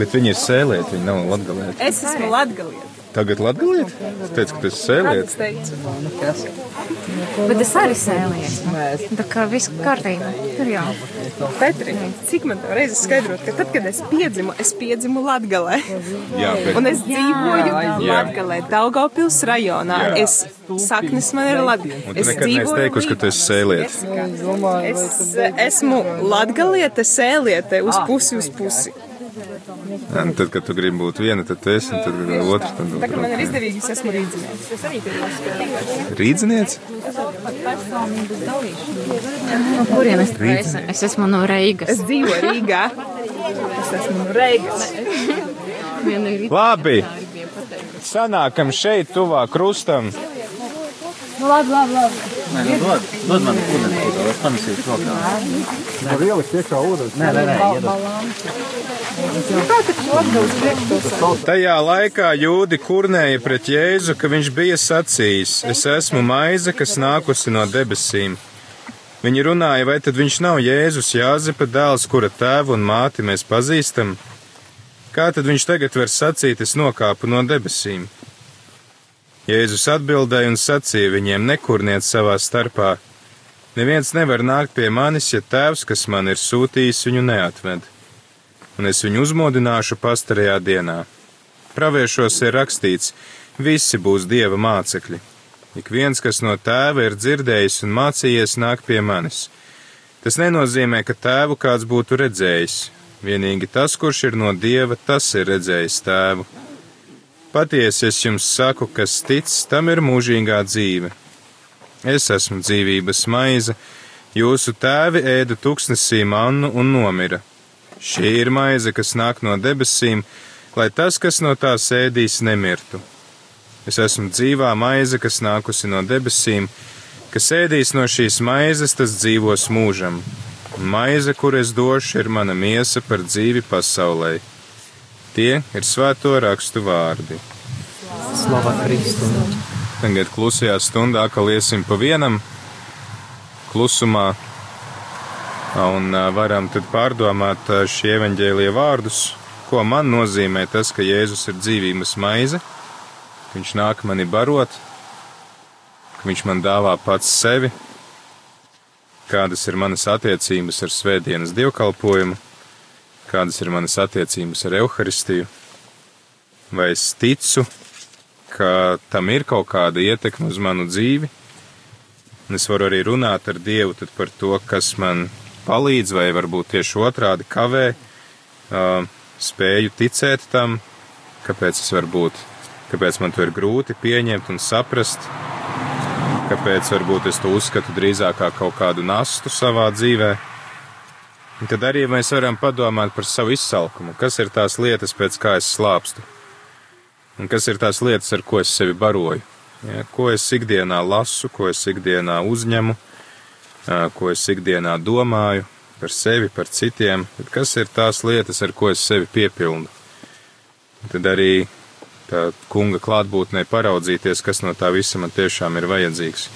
Bet viņi ir sēlēti, viņi nav latgalēti. Es esmu latgalieta. Tagad latgalēti? Tu teici, ka tu esi sēlēti. Es teicu. Bet es arī sēlījos. Tā kā viss kārtībā. Tur jau. Petri, cik man tev reizes skaidrot, ka tad, kad es piedzimu, es piedzimu Latgalē. Jā, bet Un es dzīvoju Jā. Latgalē, Daugavpils rajonā. Jā. Es saknes man ir Latgalē. Un tu nekad neesi teikusi, ka tu esi sēlietis. Es esmu Latgaliete, sēliete uz pusi uz pusi. Jā, nu Tad, kad tu gribi būt viena, tad tu esi, un tad, kad otrs, tad Tā kā man ir izdevīgi, es esmu rīdzinieks. Rīdzinieks? No kurienes tu esi? Es esmu no Reigas. Es dzīvoju Rīgā. Es esmu no Reigas. Viena ir Labi! Sanākam šeit, tuvāk krustam. Nu, labi, labi, labi. Nē, nu, dod, dod man ūdeni, lūdzu, es panesīšu rokā. Tur ielikt iekšā ūdens. Nē, nē, nē, iedod. Tajā laikā jūdi kurnēja pret Jēzu, ka viņš bija sacījis: Es esmu maize, kas nākusi no debesīm. Viņi runāja, vai tad viņš nav Jēzus Jāzepa dēls, kura tēvu un māti mēs pazīstam? Kā tad viņš tagad var sacīt, es nokāpu no debesīm? Jēzus atbildēja un sacīja viņiem: Nekurniet savā starpā. Neviens nevar nākt pie manis, ja tēvs, kas man ir sūtījis, viņu neatved un es viņu uzmodināšu pastarajā dienā. Praviešos ir rakstīts: visi būs dieva mācekļi. Ik viens, kas no tēva ir dzirdējis un mācījies, nāk pie manis. Tas nenozīmē, ka tēvu kāds būtu redzējis. Vienīgi tas, kurš ir no dieva, tas ir redzējis tēvu. Patiesi es jums saku, kas tic, tam ir mūžīgā dzīve. Es esmu dzīvības maize, jūsu tēvi ēda tuksnesī mannu un nomira. Šī ir maize, kas nāk no debesīm, lai tas, kas no tās ēdīs, nemirtu. Es esmu dzīvā maize, kas nākusi no debesīm, kas ēdīs no šīs maizes, tas dzīvos mūžam. Maize, kur es došu, ir mana miesa par dzīvi pasaulē. Tie ir svēto rakstu vārdi. Slava Kristum. Tagad klusajā stundā, ka liesim pa vienam, klusumā, un varam tad pārdomāt šie evaņģēlie vārdus, ko man nozīmē tas, ka Jēzus ir dzīvības maize, ka viņš nāk mani barot, ka viņš man dāvā pats sevi, kādas ir manas attiecības ar svētdienas dievkalpojumu, kādas ir manas attiecības ar Euharistiju, vai es ticu, ka tam ir kaut kāda ietekme uz manu dzīvi, un es varu arī runāt ar Dievu par to, kas man palīdz, vai varbūt tieši otrādi kavē, uh, spēju ticēt tam, kāpēc es varu būt, kāpēc man to ir grūti pieņemt un saprast, kāpēc varbūt es to uzskatu drīzāk kā kaut kādu nastu savā dzīvē. Tad arī mēs varam padomāt par savu izsalkumu, kas ir tās lietas, pēc kā es slāpstu, un kas ir tās lietas, ar ko es sevi baroju. Ja, ko es ikdienā lasu, ko es ikdienā uzņemu, ko es ikdienā domāju par sevi, par citiem, kas ir tās lietas, ar ko es sevi piepildu. Tad arī tā kunga klātbūtnē paraudzīties, kas no tā visa man tiešām ir vajadzīgs.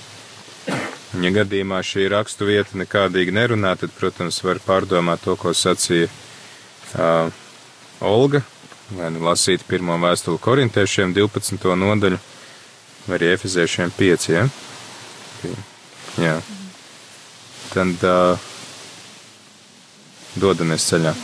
Ja gadījumā šī rakstu vieta nekādīgi nerunā, tad, protams, var pārdomāt to, ko sacīja uh, Olga, vai nu lasīt pirmo vēstuli korintiešiem 12. nodaļu, vai arī efeziešiem 5, ja? Jā. Tad uh, dodamies ceļā.